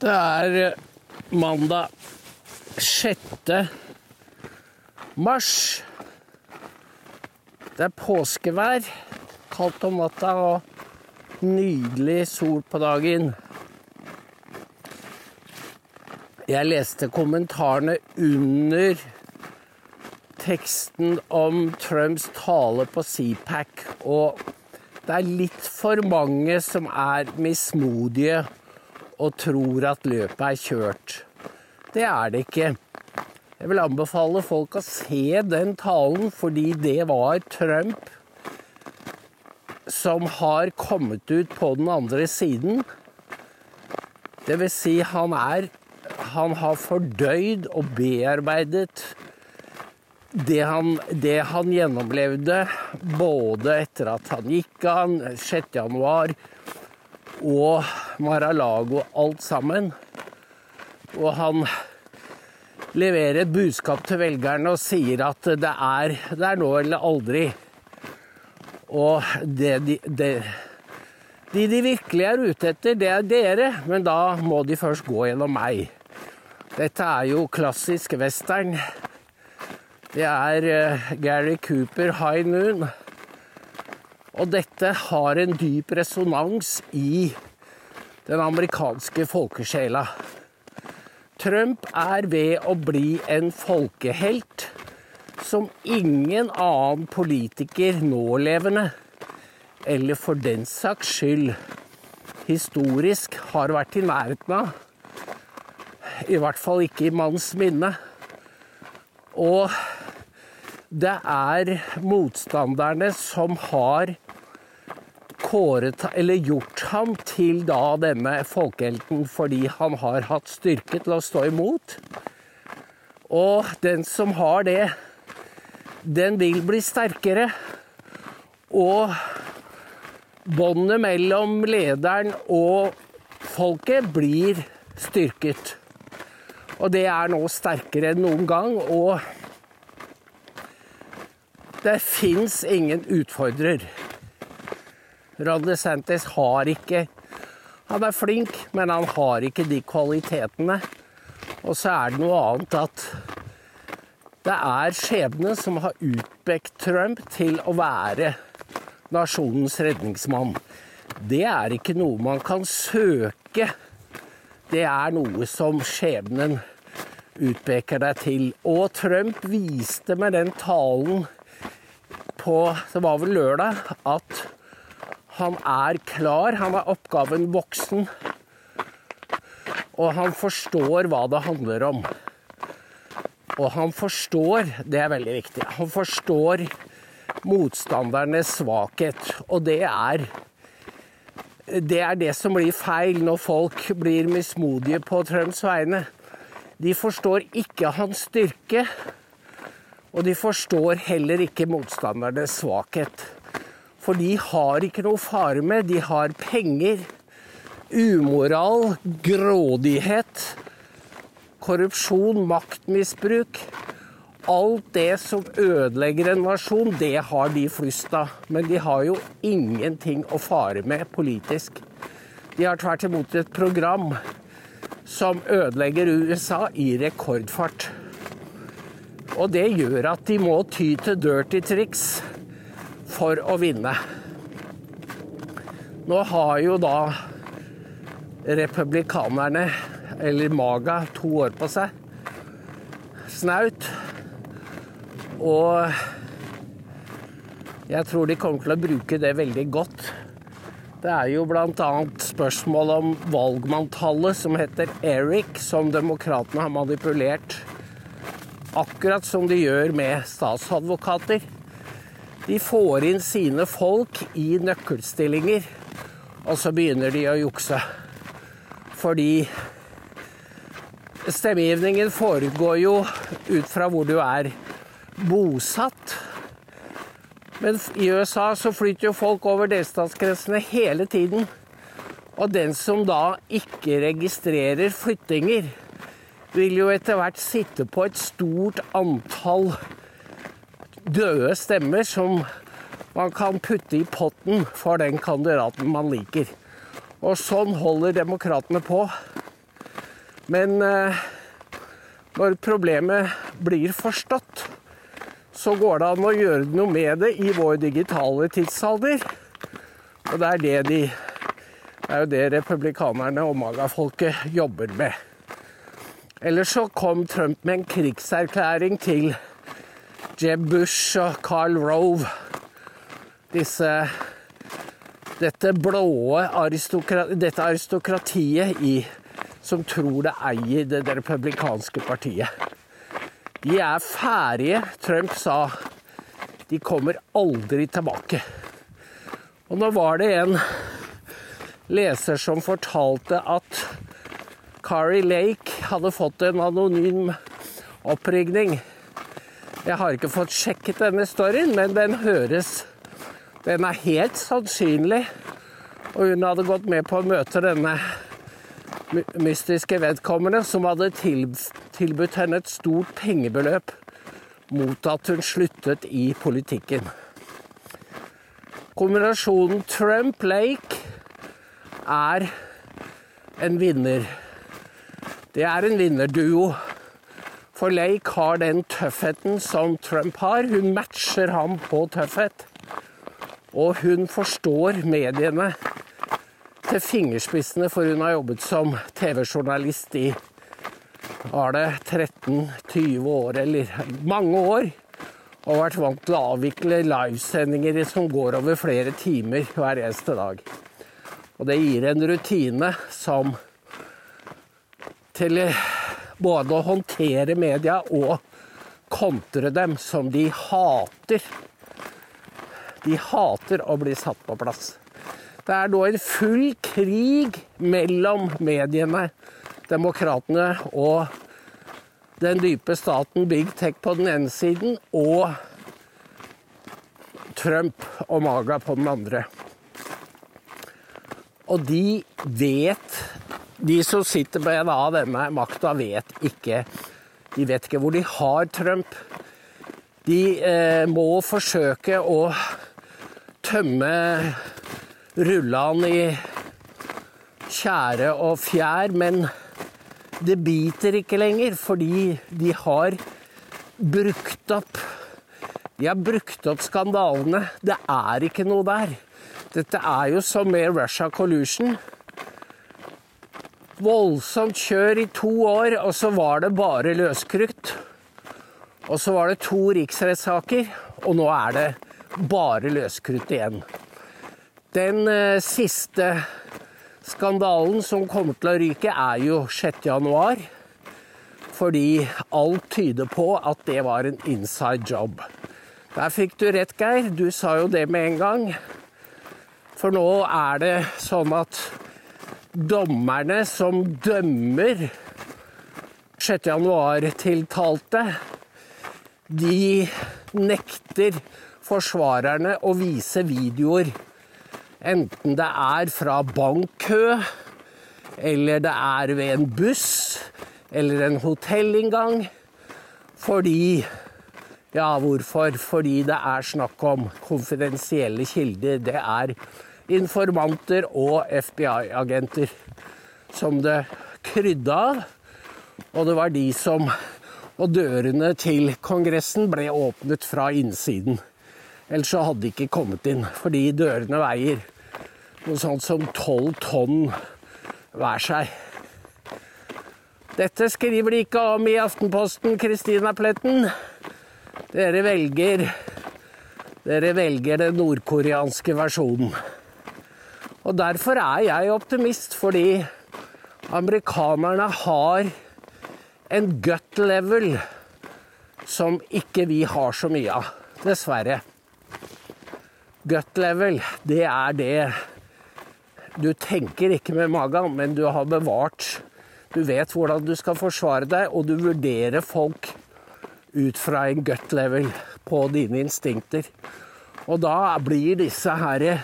Det er eh, mandag 6. mars. Det er påskevær. Kaldt om natta og nydelig sol på dagen. Jeg leste kommentarene under teksten om Trumps tale på CPAC, og det er litt for mange som er mismodige og tror at løpet er kjørt. Det er det ikke. Jeg vil anbefale folk å se den talen, fordi det var Trump som har kommet ut på den andre siden. Det vil si, han er Han har fordøyd og bearbeidet det han, det han gjennomlevde både etter at han gikk av 6.1 og Mar-a-Lago, alt sammen. Og han leverer et budskap til velgerne og sier at det er, det er nå eller aldri. Og det de, de, de de virkelig er ute etter, det er dere, men da må de først gå gjennom meg. Dette er jo klassisk western. Det er uh, Gary Cooper, 'High Noon'. Og dette har en dyp resonans i den amerikanske folkesjela. Trump er ved å bli en folkehelt som ingen annen politiker nålevende, eller for den saks skyld historisk, har vært i nærheten av. I hvert fall ikke i manns minne. Og det er motstanderne som har kåret, eller gjort ham til da denne folkehelten fordi han har hatt styrke til å stå imot. Og den som har det, den vil bli sterkere. Og båndet mellom lederen og folket blir styrket. Og det er nå sterkere enn noen gang. Og det fins ingen utfordrer. Ron DeSantis har ikke Han er flink, men han har ikke de kvalitetene. Og så er det noe annet at det er skjebnen som har utpekt Trump til å være nasjonens redningsmann. Det er ikke noe man kan søke. Det er noe som skjebnen utpeker deg til. Og Trump viste med den talen på Det var vel lørdag at han er klar. Han er oppgaven voksen. Og han forstår hva det handler om. Og han forstår, det er veldig viktig, han forstår motstandernes svakhet. Og det er det er det som blir feil når folk blir mismodige på Trumps vegne. De forstår ikke hans styrke, og de forstår heller ikke motstandernes svakhet. For de har ikke noe å fare med. De har penger, umoral, grådighet korrupsjon, maktmisbruk. Alt det som ødelegger en nasjon, det har de flust av. Men de har jo ingenting å fare med politisk. De har tvert imot et program som ødelegger USA i rekordfart. Og det gjør at de må ty til dirty triks for å vinne. Nå har jo da republikanerne eller Maga, to år på seg. Snaut. Og jeg tror de kommer til å bruke det veldig godt. Det er jo bl.a. spørsmål om valgmanntallet som heter Eric, som demokratene har manipulert. Akkurat som de gjør med statsadvokater. De får inn sine folk i nøkkelstillinger, og så begynner de å jukse. Fordi Stemmegivningen foregår jo ut fra hvor du er bosatt. Men i USA så flytter jo folk over delstatsgrensene hele tiden. Og den som da ikke registrerer flyttinger, vil jo etter hvert sitte på et stort antall døde stemmer som man kan putte i potten for den kandidaten man liker. Og sånn holder demokratene på. Men eh, når problemet blir forstått, så går det an å gjøre noe med det i vår digitale tidsalder. Og det er det de Det er jo det republikanerne og magafolket jobber med. Ellers så kom Trump med en krigserklæring til Jeb Bush og Carl Rove. Disse Dette blåe aristokrati, dette aristokratiet i, som tror det eier det, republikanske partiet. De er ferdige. Trump sa de kommer aldri tilbake. Og nå var det en leser som fortalte at Kari Lake hadde fått en anonym oppringning. Jeg har ikke fått sjekket denne storyen, men den høres Den er helt sannsynlig. Og hun hadde gått med på å møte denne mystiske vedkommende som hadde tilbudt henne et stort pengebeløp mot at hun sluttet i politikken. Kombinasjonen Trump-Lake er en vinner. Det er en vinnerduo. For Lake har den tøffheten som Trump har. Hun matcher ham på tøffhet. Og hun forstår mediene til fingerspissene, for hun har jobbet som TV-journalist i var det 13-20 år, eller mange år. Og vært vant til å avvikle livesendinger som går over flere timer hver eneste dag. Og det gir en rutine som til både å håndtere media og kontre dem som de hater. De hater å bli satt på plass. Det er nå en full krig mellom mediene, demokratene og den dype staten Big Tech på den ene siden og Trump og Maga på den andre. Og de vet De som sitter en denne makta, vet ikke De vet ikke hvor de har Trump. De eh, må forsøke å tømme rullene i tjære og fjær, men det biter ikke lenger fordi de har brukt opp De har brukt opp skandalene. Det er ikke noe der. Dette er jo som med Russia Collusion. Voldsomt kjør i to år, og så var det bare løskrutt. Og så var det to riksrettssaker, og nå er det bare løskrutt igjen. Den eh, siste Skandalen som kommer til å ryke, er jo 6.1. Fordi alt tyder på at det var en inside job. Der fikk du rett, Geir. Du sa jo det med en gang. For nå er det sånn at dommerne som dømmer 6.1-tiltalte, de nekter forsvarerne å vise videoer Enten det er fra bankkø, eller det er ved en buss, eller en hotellinngang. Fordi Ja, hvorfor? Fordi det er snakk om konfidensielle kilder. Det er informanter og FBI-agenter som det krydde av. Og det var de som Og dørene til Kongressen ble åpnet fra innsiden. Ellers så hadde de ikke kommet inn, fordi dørene veier noe sånt som tolv tonn hver seg. Dette skriver de ikke om i Aftenposten, Kristina Pletten. Dere velger Dere velger den nordkoreanske versjonen. Og derfor er jeg optimist, fordi amerikanerne har en gut level som ikke vi har så mye av. Dessverre. Gut level, det er det du tenker ikke med magen, men du har bevart Du vet hvordan du skal forsvare deg, og du vurderer folk ut fra en gut level på dine instinkter. Og da blir disse herre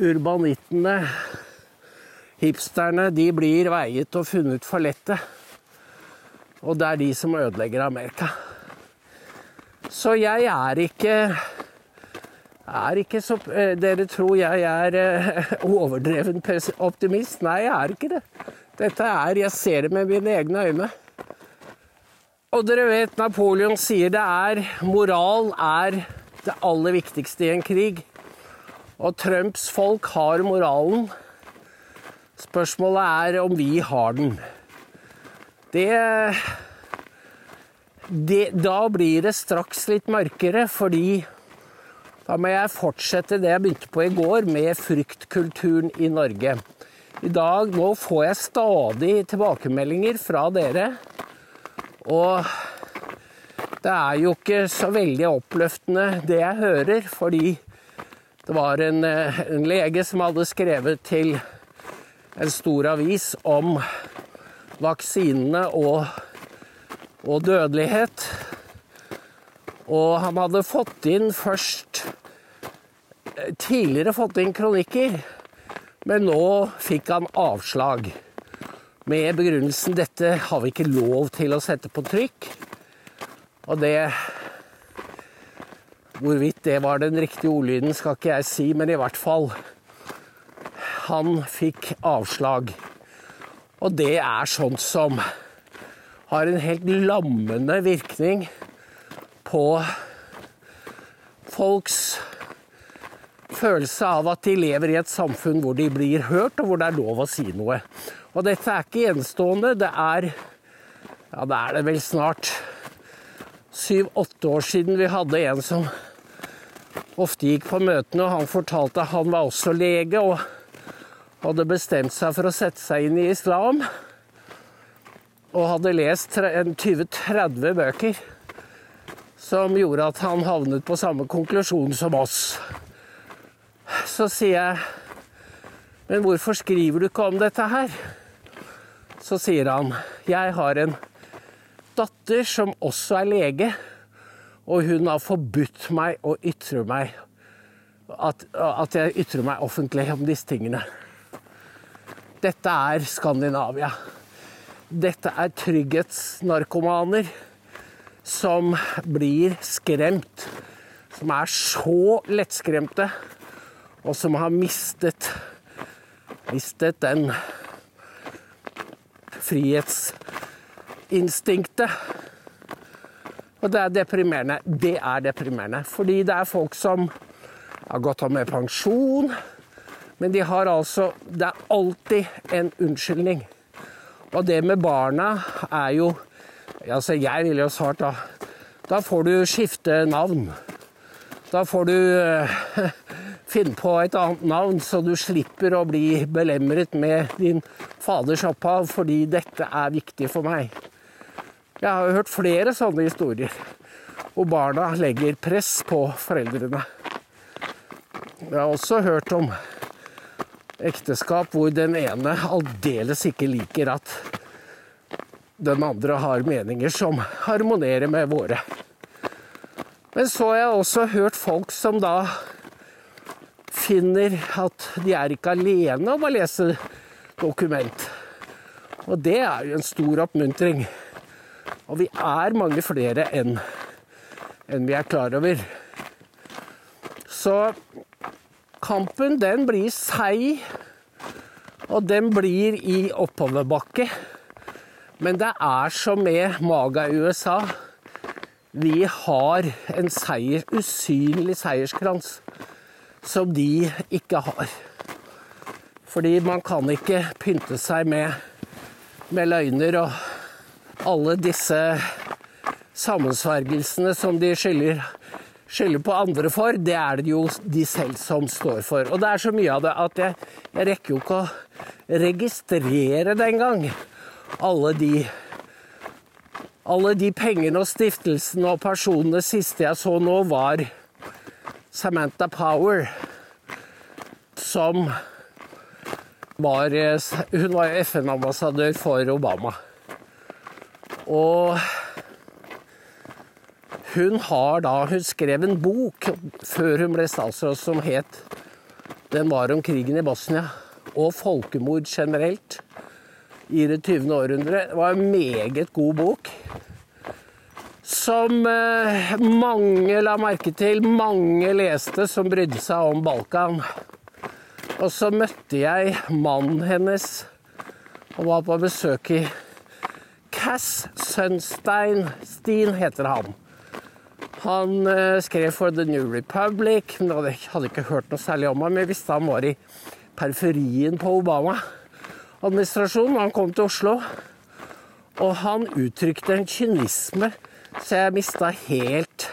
urbanittene, hipsterne, de blir veiet og funnet for lette. Og det er de som ødelegger Amerika. Så jeg er ikke er ikke så eh, Dere tror jeg er eh, overdreven optimist. Nei, jeg er ikke det. Dette er Jeg ser det med mine egne øyne. Og dere vet Napoleon sier det er Moral er det aller viktigste i en krig. Og Trumps folk har moralen. Spørsmålet er om vi har den. Det, det Da blir det straks litt mørkere, fordi da må jeg fortsette det jeg begynte på i går, med fryktkulturen i Norge. I dag, Nå får jeg stadig tilbakemeldinger fra dere. Og det er jo ikke så veldig oppløftende det jeg hører, fordi det var en, en lege som hadde skrevet til en stor avis om vaksinene og, og dødelighet. Og han hadde fått inn først Tidligere fått inn kronikker, men nå fikk han avslag. Med begrunnelsen 'dette har vi ikke lov til å sette på trykk'. Og det Hvorvidt det var den riktige ordlyden, skal ikke jeg si, men i hvert fall Han fikk avslag. Og det er sånt som har en helt lammende virkning på folks følelse av at de lever i et samfunn hvor de blir hørt, og hvor det er lov å si noe. Og dette er ikke enestående. Det er Ja, det er det vel snart syv-åtte år siden vi hadde en som ofte gikk på møtene, og han fortalte at han var også lege og hadde bestemt seg for å sette seg inn i islam. Og hadde lest 20-30 bøker som gjorde at han havnet på samme konklusjon som oss. Så sier jeg, men hvorfor skriver du ikke om dette her? Så sier han, jeg har en datter som også er lege, og hun har forbudt meg å ytre meg at, at jeg ytrer meg offentlig om disse tingene. Dette er Skandinavia. Dette er trygghetsnarkomaner som blir skremt. Som er så lettskremte, og som har mistet mistet den frihetsinstinktet. Og det er deprimerende. Det er deprimerende. Fordi det er folk som har gått av med pensjon, men de har altså Det er alltid en unnskyldning. Og det med barna er jo Altså, jeg ville jo svart da Da får du skifte navn. Da får du uh, finne på et annet navn, så du slipper å bli belemret med din faders opphav, fordi dette er viktig for meg. Jeg har hørt flere sånne historier hvor barna legger press på foreldrene. Jeg har også hørt om ekteskap hvor den ene aldeles ikke liker at den andre har meninger som harmonerer med våre. Men så har jeg også hørt folk som da finner at de er ikke alene om å lese dokument. Og det er jo en stor oppmuntring. Og vi er mange flere enn enn vi er klar over. Så kampen, den blir seig, og den blir i oppoverbakke. Men det er som med Maga i USA. Vi har en seier, usynlig seierskrans som de ikke har. Fordi man kan ikke pynte seg med, med løgner og alle disse sammensvergelsene som de skylder, skylder på andre for, det er det jo de selv som står for. Og det er så mye av det at jeg, jeg rekker jo ikke å registrere det engang. Alle de alle de pengene og stiftelsene og personene siste jeg så nå, var Samantha Power, som var Hun var FN-ambassadør for Obama. Og hun har da Hun skrev en bok før hun ble statsråd som het Den var om krigen i Bosnia og folkemord generelt i det 20. århundre. Det var en meget god bok. Som eh, mange la merke til, mange leste som brydde seg om Balkan. Og så møtte jeg mannen hennes og var på besøk i Cass Sunsteinstein heter han. Han eh, skrev for The New Republic, men hadde, hadde ikke hørt noe særlig om ham. Men jeg visste han var i periferien på Obama-administrasjonen. Han kom til Oslo, og han uttrykte en kynisme så jeg mista helt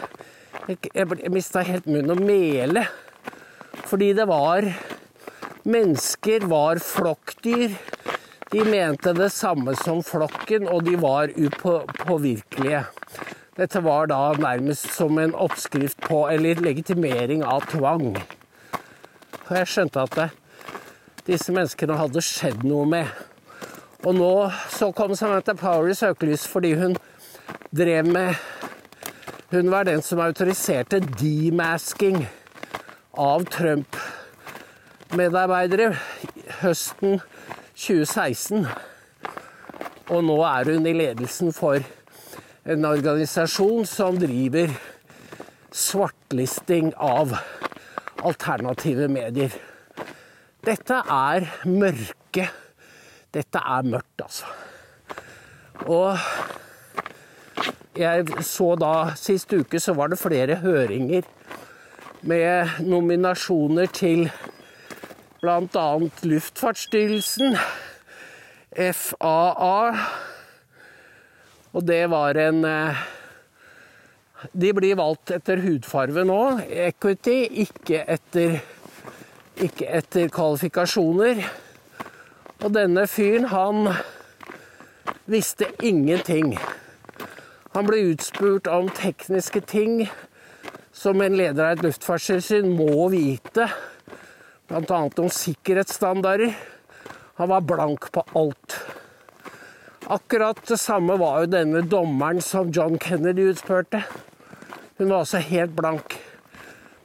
jeg mista helt munn og mele. Fordi det var Mennesker var flokkdyr. De mente det samme som flokken, og de var upåvirkelige. Dette var da nærmest som en oppskrift på, eller legitimering av tvang. Og jeg skjønte at det, disse menneskene hadde skjedd noe med. Og nå så kom Samantha Power i søkelys fordi hun drev med Hun var den som autoriserte demasking av Trump-medarbeidere høsten 2016. Og nå er hun i ledelsen for en organisasjon som driver svartlisting av alternative medier. Dette er mørke. Dette er mørkt, altså. Og jeg så da Sist uke så var det flere høringer med nominasjoner til bl.a. Luftfartsstyrelsen, FAA og det var en eh, De blir valgt etter hudfarve nå. Equity, ikke etter, ikke etter kvalifikasjoner. Og denne fyren, han visste ingenting. Han ble utspurt om tekniske ting som en leder av et luftfartstilsyn må vite, bl.a. om sikkerhetsstandarder. Han var blank på alt. Akkurat det samme var jo denne dommeren som John Kennedy utspurte. Hun var også helt blank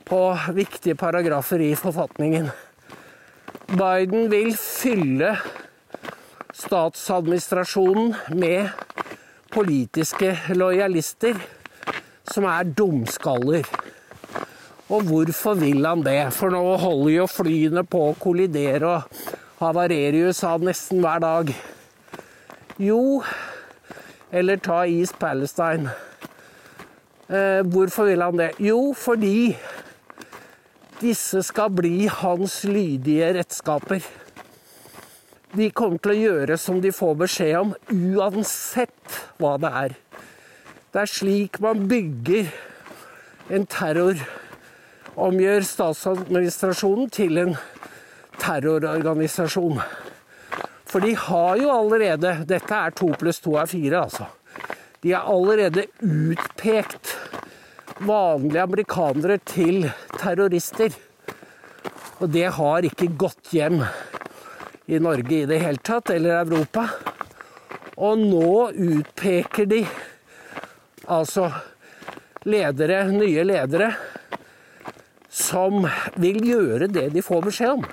på viktige paragrafer i forfatningen. Biden vil fylle statsadministrasjonen med politiske lojalister som er dumskaller. Og hvorfor vil han det? For nå holder jo flyene på å kollidere og havarere i USA nesten hver dag. Jo, eller ta East Palestine. Eh, hvorfor vil han det? Jo, fordi disse skal bli hans lydige redskaper. De kommer til å gjøre som de får beskjed om, uansett hva det er. Det er slik man bygger en terror. Omgjør statsadministrasjonen til en terrororganisasjon. For de har jo allerede Dette er to pluss to er fire, altså. De har allerede utpekt vanlige amerikanere til terrorister. Og det har ikke gått hjem i Norge i det hele tatt, eller Europa. Og nå utpeker de altså ledere, nye ledere, som vil gjøre det de får beskjed om.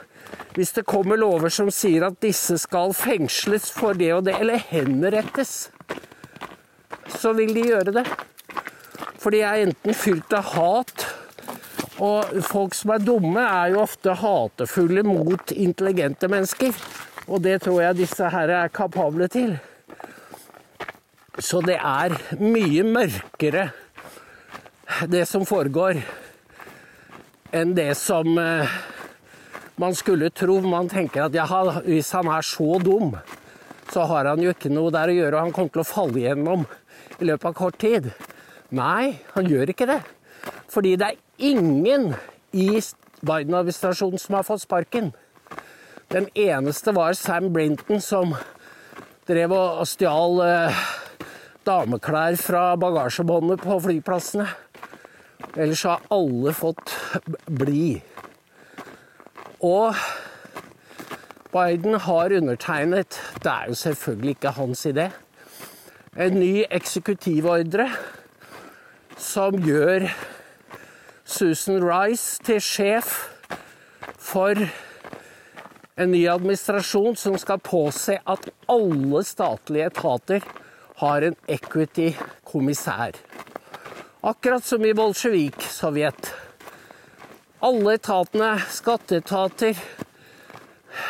Hvis det kommer lover som sier at disse skal fengsles for det og det, eller henrettes, så vil de gjøre det. For de er enten fylt av hat, og folk som er dumme, er jo ofte hatefulle mot intelligente mennesker. Og det tror jeg disse her er kapable til. Så det er mye mørkere, det som foregår, enn det som eh, man skulle tro. Man tenker at ja, hvis han er så dum, så har han jo ikke noe der å gjøre, og han kommer til å falle igjennom i løpet av kort tid. Nei, han gjør ikke det. Fordi det er ingen i Biden-administrasjonen som har fått sparken. Den eneste var Sam Brinton, som drev og stjal eh, dameklær fra bagasjebåndet på flyplassene. Ellers har alle fått bli. Og Biden har undertegnet Det er jo selvfølgelig ikke hans idé. En ny eksekutivordre som gjør Susan Rice til sjef for en ny administrasjon som skal påse at alle statlige etater har en equity-kommissær. Akkurat som i Bolsjevik-Sovjet. Alle etatene, skatteetater,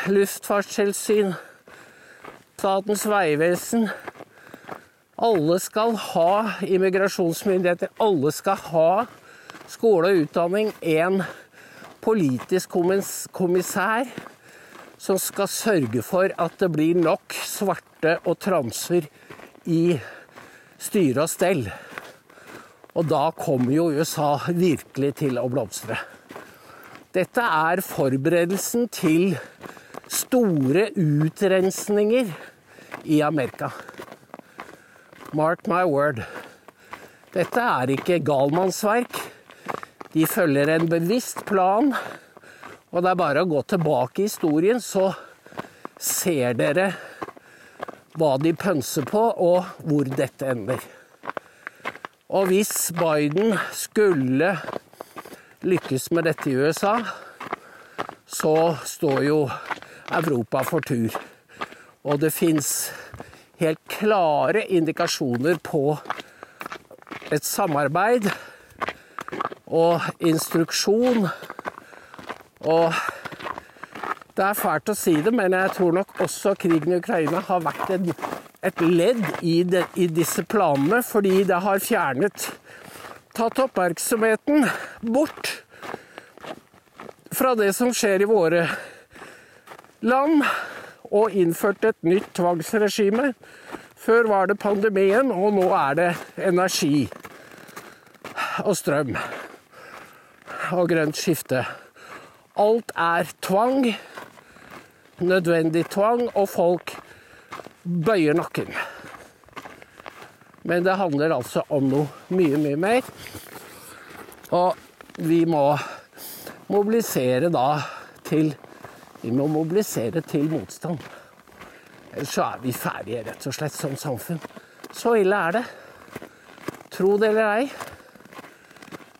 luftfartstilsyn, Statens vegvesen. Alle skal ha immigrasjonsmyndigheter. Alle skal ha skole og utdanning. En politisk kommissær som skal sørge for at det blir nok svarte og transer i styre og stell. Og da kommer jo USA virkelig til å blomstre. Dette er forberedelsen til store utrensninger i Amerika. Mark my word. Dette er ikke galmannsverk. De følger en bevisst plan, og det er bare å gå tilbake i historien, så ser dere hva de pønser på, og hvor dette ender. Og hvis Biden skulle lykkes med dette i USA, så står jo Europa for tur. Og det fins helt klare indikasjoner på et samarbeid og instruksjon. Og det er fælt å si det, men jeg tror nok også krigen i Ukraina har vært et, et ledd i, de, i, disse planene, fordi det har fjernet Tatt oppmerksomheten bort fra det som skjer i våre land, og innført et nytt tvangsregime. Før var det pandemien, og nå er det energi og strøm og grønt skifte. Alt er tvang nødvendig tvang, og folk bøyer nakken. Men det handler altså om noe mye, mye mer. Og vi må mobilisere da til Vi må mobilisere til motstand. Ellers så er vi ferdige, rett og slett, som samfunn. Så ille er det. Tro det eller ei.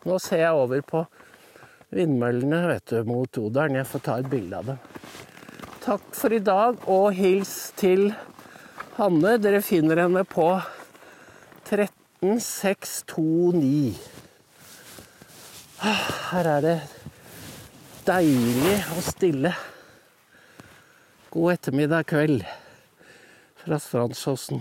Nå ser jeg over på vindmøllene vet du, mot Odalen. Jeg får ta et bilde av dem. Takk for i dag, og hils til Hanne. Dere finner henne på 13629. Her er det deilig og stille. God ettermiddag kveld fra Strandsåsen.